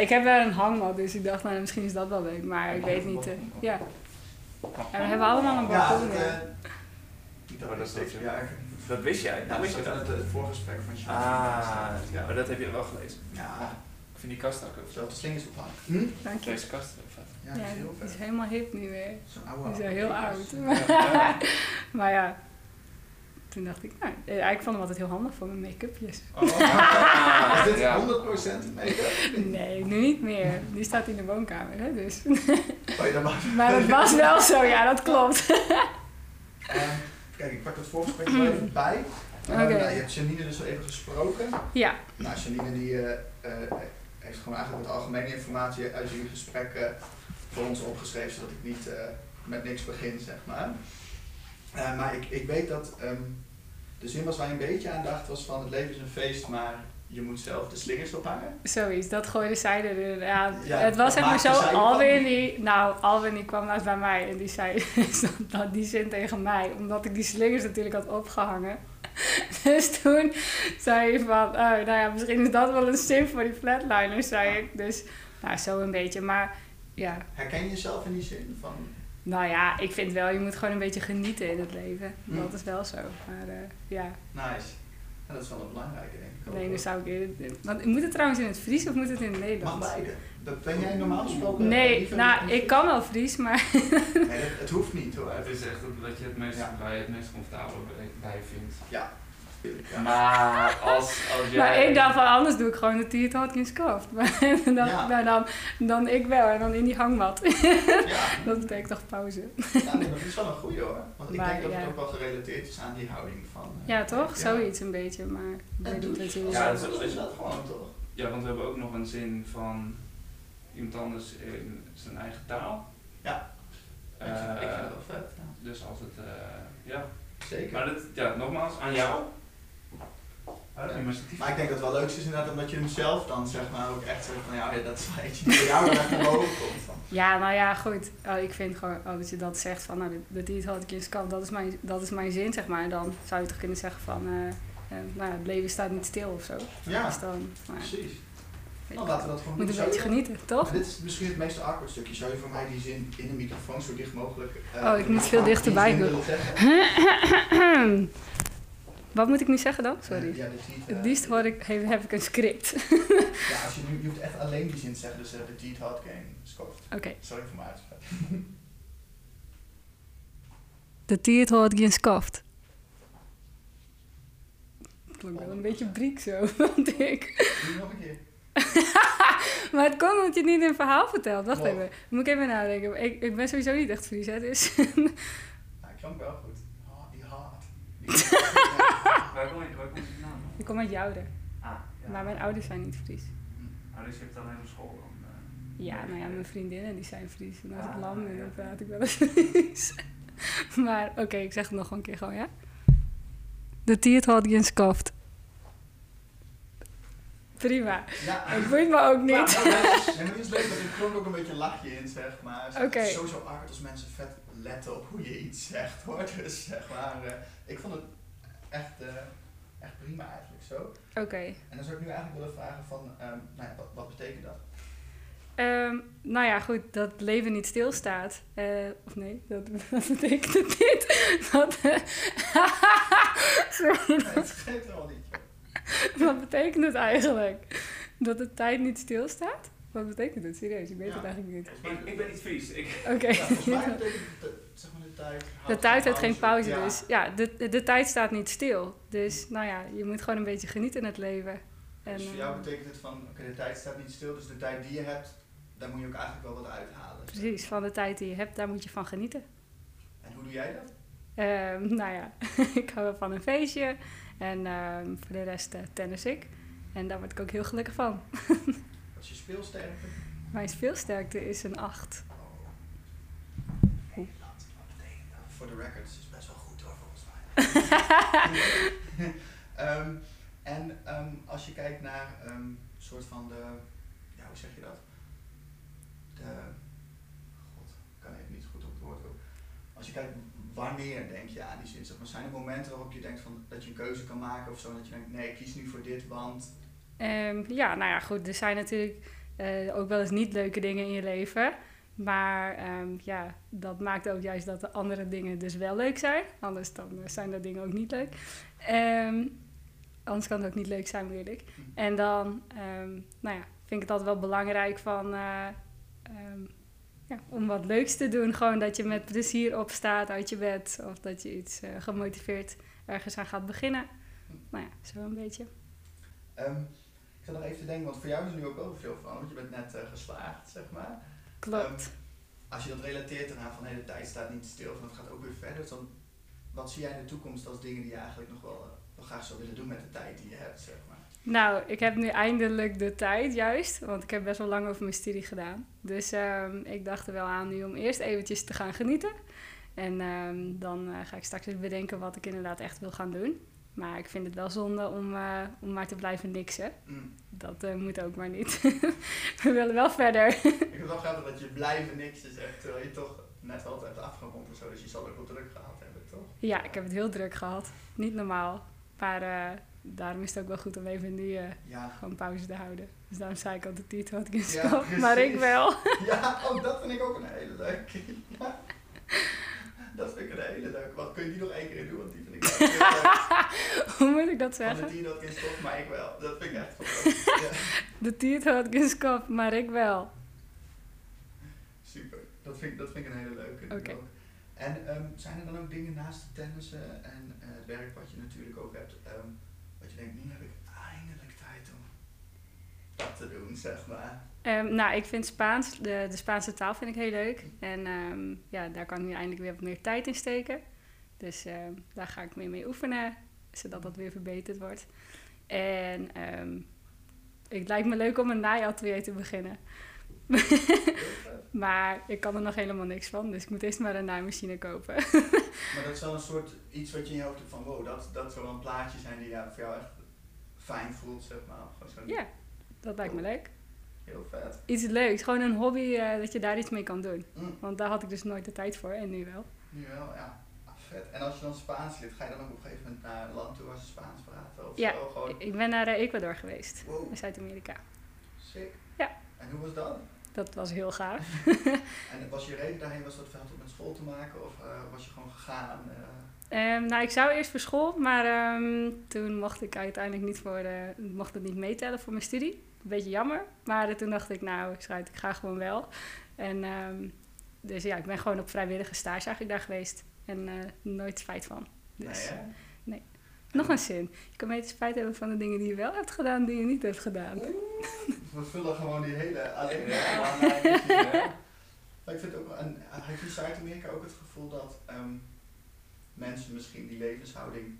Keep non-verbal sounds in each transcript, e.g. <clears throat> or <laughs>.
Ik heb wel een hangmat, dus ik dacht, nou, misschien is dat wel leuk. Maar ik weet niet. eh, ja. ja, we hebben allemaal een balkon. dat, ja. eh, ik dacht dat is steeds dat, ja. ik- Dat wist jij? Ja, Dat dat wist je dat? uit het voorgesprek van Sjoerd. Ah, ja. maar dat heb je wel gelezen. Ja, Ik vind die kast ook ook zelfs de slingers ophangen. Hm? Dank je. Deze kast ook vet. Ja, dat is heel die is vet. helemaal hip nu weer. Zo'n oude Die is wel heel oud. Ja. <laughs> Maar ja, toen dacht ik, nou, eh, ik vond hem altijd heel handig voor mijn make-upjes. Oh, <laughs> is dit Ja. 100% make-up? Nee, nu niet meer. Die staat in de woonkamer, hè, dus. <laughs> Oh, ja, dat mag. Maar dat was wel zo, ja, dat klopt. <laughs> Ehm, kijk, ik pak het voorgesprek er even <clears throat> bij. Oké. nou, je hebt Janine dus al even gesproken. Ja, Nou, Janine die, eh, eh, heeft gewoon eigenlijk wat algemene informatie uit jullie gesprekken voor ons opgeschreven, zodat ik niet eh, met niks begin, zeg maar. Eh, maar ik, ik weet dat ehm, de zin was waar je een beetje aan dacht was van het leven is een feest, maar je moet zelf de slingers ophangen. zoiets. Dat gooide zij er. Ja, Ja, het was dat zeg maar maakte zo. Alwin die, nou, Alwin die kwam laatst bij mij en die zei <laughs> dat die zin tegen mij, omdat ik die slingers natuurlijk had opgehangen. <laughs> Dus toen zei hij van, oh, nou ja, misschien is dat wel een zin voor die flatliners, zei ik. Dus, nou, zo een beetje. Maar ja, Herken je jezelf in die zin van nou ja, ik vind wel, je moet gewoon een beetje genieten in het leven. Hm. Dat is wel zo. Maar eh, ja, nice? Ja, dat is wel een belangrijke, denk ik. ook, nee, dan zou ik eerder... Want, moet het trouwens in het Fries of moet het in het Mag Nederlands? beide. Dat ben jij normaal gesproken? Nee, liever nou, ik kan wel Fries, maar Nee, het hoeft niet hoor. Het is echt dat je het meest, Ja. waar je het meest comfortabel bij, bij vindt. Ja. Ja. Maar als, als jij... Maar ik dacht van anders doe ik gewoon de Tiert Hawkins kaft. Maar dan, Ja. maar dan, dan ik wel en dan in die hangmat. Ja. <laughs> Dat betekent toch pauze. Ja, nee, <laughs> dat is wel een goeie hoor. Want ik Maar, denk dat het ook wel gerelateerd is aan die houding van... eh, Ja, toch? ja. Zoiets een beetje, maar dat je... wel Ja, zo, dat is- dat gewoon toch? Ja, want we hebben ook nog een zin van iemand anders in zijn eigen taal. Ja. Eh, ik, vind, vind het wel vet. Ja. dus als het, eh, ja. Zeker. Maar dat, ja, nogmaals, aan jou. Ja. Maar ik denk dat het wel leuk is inderdaad omdat je hem zelf dan zeg maar ook echt zegt van ja, ja dat is wel eentje die bij jou echt naar boven komt. Van. Ja, nou ja, goed. Oh, ik vind gewoon, oh, dat je dat zegt van, nou, de, de Tiert Hawkins kaft, dat is mijn, dat is mijn zin, zeg maar. Dan zou je toch kunnen zeggen van, eh, eh, nou, het leven staat niet stil of zo. Ja, Dus dan, maar, precies. je, laten we dat gewoon moet een beetje je- genieten, toch? Dit is misschien het meest awkward stukje. Zou je voor mij die zin in de microfoon zo dicht mogelijk... eh, Oh, ik moet veel dichterbij zeggen? <clears throat> <clears throat> Wat moet ik nu zeggen dan? Sorry. Eh, ja, Het eh, hoor ik, heb, heb ik een script. <laughs> Ja, als je nu, je hoeft echt alleen die zin te zeggen, dus eh, de Teeth Hard Game scoft. Oké. Sorry voor mijn uitspraak. <laughs> De Tiert Hawkins kaft. Klonk wel een beetje briek zo, <laughs> vond ik. Doe nog een keer. Maar het komt omdat je het niet in een verhaal vertelt. Wacht Wow. even. Moet ik even nadenken. Ik, ik ben sowieso niet echt Fries, hè, dus... Ja, ik klonk wel goed. Oh, die hard. Die Waar kom je, waar kom je vandaan? ik kom uit Jouden. Ah, ja. Maar mijn ouders zijn niet Fries. Oh, dus je hebt alleen op school dan? eh, Ja, nou ja, mijn vriendinnen die zijn Fries. En als ik Ah, lam ben, ja. dan praat ik wel eens Fries. <laughs> maar oké, ik zeg het nog een keer gewoon, ja? De Tiert Hawkins kaft. Prima. Ja, Het boeit me ook Ja, niet. nou, mensen- nee, maar het is leuk, want er klonk ook een beetje een lachje in, zeg maar. Het is sowieso awkward als mensen vet letten op hoe je iets zegt, hoor. <laughs> Dus zeg maar, eh, ik vond het echt, eh, echt prima eigenlijk zo. Oké. En dan zou ik nu eigenlijk willen vragen van, ehm, nou ja, wat, wat betekent dat? Ehm, nou ja, goed, dat het leven niet stilstaat. Eh, of nee, dat, <laughs> dat betekent het niet. <laughs> Dat, Sorry, <laughs> Nee, het geeft wel niet. wat betekent het eigenlijk? Dat de tijd niet stilstaat? Wat betekent het? Serieus, ik weet Ja. het eigenlijk niet. Ik, ik ben niet. Ik, Oké. Ja, mij <laughs> betekent de, zeg maar de tijd. De tijd heeft geen pauze, Ja. dus ja, de, de tijd staat niet stil. Dus nou ja, je moet gewoon een beetje genieten in het leven. En, dus voor jou eh, betekent het van, oké, de tijd staat niet stil, dus de tijd die je hebt, daar moet je ook eigenlijk wel wat uithalen. precies, van de tijd die je hebt, daar moet je van genieten. En hoe doe jij dat? Ehm, nou ja, <laughs> ik hou wel van een feestje. En ehm, voor de rest eh, tennis ik. En daar word ik ook heel gelukkig van. <laughs> Wat is je speelsterkte? Mijn speelsterkte is een 8. Oh. Voor de records is best wel goed hoor, volgens mij. <laughs> <laughs> Ehm, en ehm, als je kijkt naar een soort van de, ja, hoe zeg je dat? De, god, ik kan even niet goed op het woord komen. Als je kijkt, wanneer denk je aan die zin? Zeg maar, zijn er momenten waarop je denkt van, dat je een keuze kan maken of zo? Dat je denkt, nee, ik kies nu voor dit, want... Ehm, ja, nou ja, goed. Er zijn natuurlijk Eh, ook wel eens niet leuke dingen in je leven. Maar ehm, ja, dat maakt ook juist dat de andere dingen dus wel leuk zijn. Anders dan eh, zijn dat dingen ook niet leuk. Ehm, anders kan het ook niet leuk zijn, ik. En dan nou ja, vind ik het altijd wel belangrijk van, eh, ja, om wat leuks te doen. Gewoon dat je met plezier opstaat uit je bed. Of dat je iets gemotiveerd ergens aan gaat beginnen. Nou ja, zo een beetje. Ehm, ik zat nog even te denken, want voor jou is er nu ook wel veel van, want je bent net eh, geslaagd, zeg maar. Klopt. Ehm, als je dat relateert eraan van hey, de tijd staat niet stil, van het gaat ook weer verder, dus dan wat zie jij in de toekomst als dingen die je eigenlijk nog wel, eh, wel graag zou willen doen met de tijd die je hebt, zeg maar? Nou, ik heb nu eindelijk de tijd, juist. Want ik heb best wel lang over mijn studie gedaan. Dus ehm, ik dacht er wel aan nu om eerst eventjes te gaan genieten. En dan eh, ga ik straks eens bedenken wat ik inderdaad echt wil gaan doen. Maar ik vind het wel zonde om, eh, om maar te blijven niksen. Mm. Dat eh, moet ook maar niet. <laughs> We willen wel verder. <laughs> Ik wel grappig dat je blijven niks zegt, terwijl je toch net hebt afgerond of zo, dus je zal ook wel druk gehad hebben, toch? Ja, ik heb het heel druk gehad. Niet normaal. Maar eh, daarom is het ook wel goed om even nu Ja. gewoon pauze te houden. Dus daarom zei ik altijd niet wat ik in Ja, maar ik wel. <laughs> Ja, oh, dat vind ik ook een hele leuke. Ja. Dat vind ik een hele leuke. Wat kun je die nog één keer doen? Want die <laughs> Hoe moet ik dat de zeggen? ik in stop, maar ik wel. Dat vind ik echt fantastisch. <laughs> De tiert had ik in skop, maar ik wel. Super. Dat vind, ik, dat vind ik een hele leuke. Oké. En ehm, zijn er dan ook dingen naast het tennissen en eh, het werk wat je natuurlijk ook hebt, ehm, wat je denkt, nu heb ik eindelijk tijd om dat te doen, zeg maar. Ehm, nou, ik vind Spaans, de, de Spaanse taal vind ik heel leuk. En ja, daar kan ik nu eindelijk weer wat meer tijd in steken. Dus ehm, daar ga ik mee mee oefenen, zodat dat weer verbeterd wordt. En ehm, het lijkt me leuk om een naaiatelier te beginnen. <laughs> Maar ik kan er nog helemaal niks van, dus ik moet eerst maar een naaimachine kopen. <laughs> Maar dat is wel een soort iets wat je in je hoofd hebt van, wow, dat, dat zou wel een plaatje zijn die ja, voor jou echt fijn voelt, zeg maar. Zo ja, dat lijkt me leuk. Heel vet. Iets leuks, gewoon een hobby eh, dat je daar iets mee kan doen. Mm, Want daar had ik dus nooit de tijd voor en nu wel. nu wel, ja. Vet. En als je dan Spaans leert, ga je dan ook op een gegeven moment naar een land toe waar ze Spaans praten? Of Ja. zo? Gewoon, Ik ben naar eh, Ecuador geweest, wow, in Zuid-Amerika. sick. Ja. En hoe was dat? Dat was heel gaaf. <laughs> En was je reden daarheen, was dat veld om met school te maken of eh, was je gewoon gegaan? eh? Ehm, nou, ik zou eerst voor school, maar ehm, toen mocht ik uiteindelijk niet voor de, mocht het niet meetellen voor mijn studie. Een beetje jammer, maar toen dacht ik, nou, schijt, ik ga gewoon wel. En ehm, dus ja, ik ben gewoon op vrijwillige stage eigenlijk daar geweest en eh, nooit spijt van. Dus nee, hè? eh, nog een zin. Je kan beter spijt hebben van de dingen die je wel hebt gedaan, die je niet hebt gedaan. We vullen gewoon die hele alleen Ja. maar ik vind ook, en heb je in Zuid-Amerika ook het gevoel dat ehm, mensen misschien die levenshouding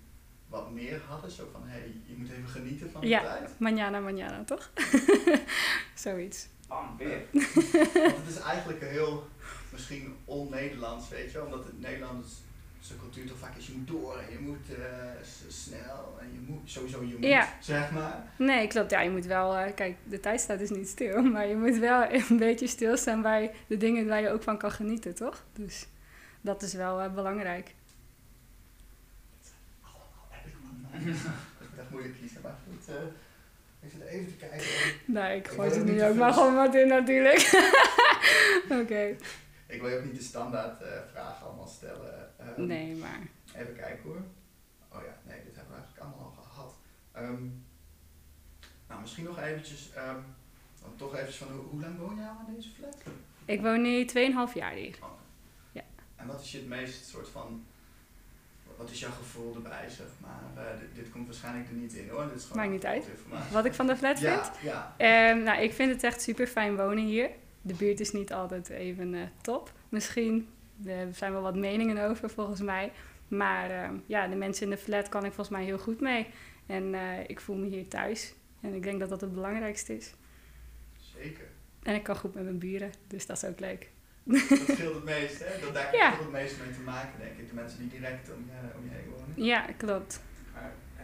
wat meer hadden? Zo van, hé, hey, je moet even genieten van de Ja. tijd. Manjana, manjana, toch? <laughs> Zoiets. Bam, weer. Want het is eigenlijk heel, misschien on-Nederlands, weet je wel. Omdat het Nederlands, zijn cultuur toch vaak is, je moet door en je moet eh, snel en je moet, sowieso je moet, Ja. zeg maar. Nee, klopt. Ja, je moet wel... eh, kijk, de tijd staat dus niet stil. <laughs> Maar je moet wel <laughs> een beetje stilstaan bij de dingen waar je ook van kan genieten, toch? Dus dat is wel eh, belangrijk. Ik. Dat is echt moeilijk kiezen, maar goed. ik zit even te kijken. Nou, ik gooi het nu ook maar gewoon wat in natuurlijk. <laughs> Oké. Ik wil je ook niet de standaard eh, vragen allemaal stellen. Ehm, Nee, maar... Even kijken hoor. Oh ja, nee, dit hebben we eigenlijk allemaal al gehad. Ehm, nou, misschien nog eventjes, ehm, toch eventjes van hoe, hoe lang woon je al in deze flat? Ik woon nu 2,5 jaar hier. Oh. Ja. En wat is je het meest soort van, wat is jouw gevoel erbij, zeg maar? Eh, dit, dit komt waarschijnlijk er niet in hoor, dit is gewoon Maakt niet uit. informatie. Wat ik van de flat vind? Ja, ja. Ehm, nou, ik vind het echt super fijn wonen hier. De buurt is niet altijd even eh, top. Misschien er zijn wel wat meningen over volgens mij. Maar ehm, ja, de mensen in de flat kan ik volgens mij heel goed mee. En eh, ik voel me hier thuis. En ik denk dat dat het belangrijkste is. zeker. En ik kan goed met mijn buren, dus dat is ook leuk. Dat scheelt het meest, hè? Dat daar <laughs> Ja. het meest mee te maken, denk ik. De mensen die direct om je, om je heen wonen. Ja, klopt.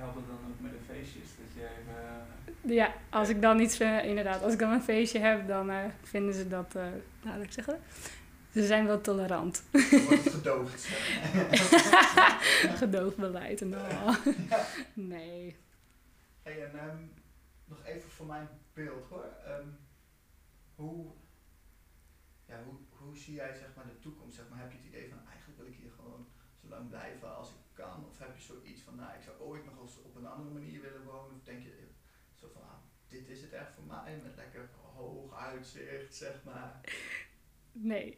Het dan ook met de feestjes? Dat je even... Ja, als ik dan iets, eh, inderdaad, als ik dan een feestje heb, dan eh, vinden ze dat, eh nou, laat ik zeggen, ze zijn wel tolerant. Wordt gedoogd. <laughs> Gedoogbeleid en al. <laughs> Nee. Hey, en ehm, nog even voor mijn beeld hoor. Ehm, hoe, ja, hoe, hoe zie jij zeg maar, de toekomst? Zeg maar, heb je het idee van eigenlijk wil ik hier gewoon zo lang blijven als ik kan? Of heb je zoiets van, nou, ik zou ooit nog eens op een andere manier willen wonen? Of denk je zo van, ah, dit is het echt voor mij, met lekker hoog uitzicht, zeg maar? Nee.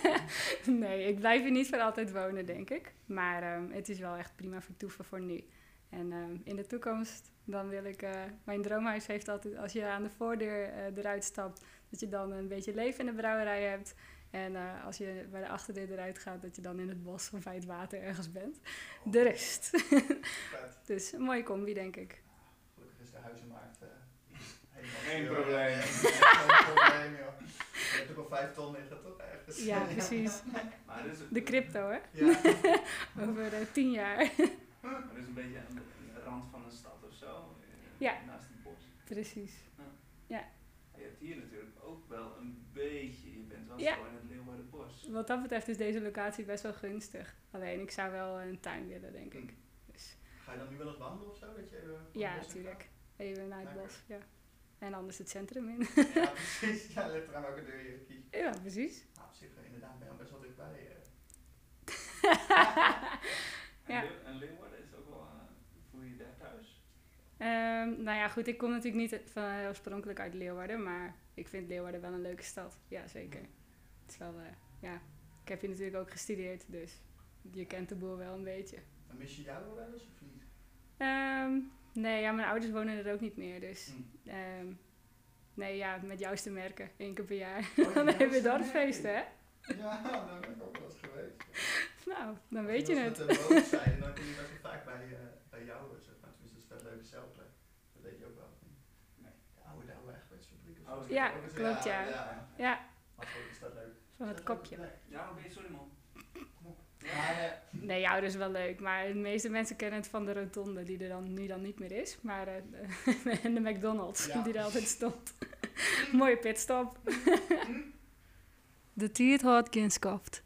<laughs> nee, ik blijf hier niet voor altijd wonen, denk ik. Maar ehm, het is wel echt prima vertoeven voor nu. En ehm, in de toekomst, dan wil ik... eh, mijn droomhuis heeft altijd, als je aan de voordeur eh, eruit stapt... dat je dan een beetje leven in de brouwerij hebt. En eh, als je bij de achterdeur eruit gaat, dat je dan in het bos of bij het water ergens bent. De rust. Vet. <laughs> dus een mooie combi, denk ik. Gelukkig is de huizenmarkt eh, helemaal Geen probleem. <laughs> Geen probleem, joh. Je hebt ook al vijf ton liggen, toch? Ergens. Ja, precies. <laughs> Maar dit is, De crypto, hè? Ja. Over eh, tien jaar. maar dit is een beetje aan de, rand van een stad of zo. Ja. Naast het bos. Precies. Je hebt hier natuurlijk ook wel een beetje, Ja. het Leeuwardenbos. Wat dat betreft is deze locatie best wel gunstig. Alleen ik zou wel een tuin willen, denk ik. Dus, Ga je dan nu wel eens wandelen of zo? Dat je even het ja, natuurlijk. Even naar het Lekker. bos, ja. En anders het centrum in. Ja, precies. Ja, ligt eraan welke deur je kiest. <laughs> ja, precies. Nou, op zich eh, inderdaad ben je al best wel dichtbij. eh. <laughs> En, Ja. En Leeuwarden is ook wel, eh, voel je je daar thuis? Ehm, nou ja, goed, ik kom natuurlijk niet van eh, oorspronkelijk uit Leeuwarden, maar ik vind Leeuwarden wel een leuke stad. Ja, zeker. Het is wel, eh, ja. Ik heb hier natuurlijk ook gestudeerd, dus je kent de boel wel een beetje. Maar mis je jou wel eens of niet? Ehm, nee, ja, mijn ouders wonen er ook niet meer, dus... Ehm, nee, ja, met jou is te merken, één keer per jaar. Oh, <laughs> dan ja, heb je dat daar is feesten, hè? Ja, <laughs> daar ben ik ook wel eens geweest. Nou, dan weet je Als het. Boot <laughs> zijn, dan kom je best wel vaak bij, eh, bij jou. eh, Zeg maar. Tenminste, dat is vet leuke celplek. Dat weet je ook wel. Nee. De oude Douwe Egbertsfabriek of Oh, zo. Ja, klopt, ja. ja. Ja, Maar goed, is dat leuk. Van het kopje. Nee. Ja, oké, sorry man. Nee, ja, dat is wel leuk. Maar de meeste mensen kennen het van de rotonde, die er dan nu dan niet meer is. Maar eh, de- <laughs> en de McDonald's, Ja. die er altijd stond. <laughs> Mooie pitstop. de Tiert had geen skaft.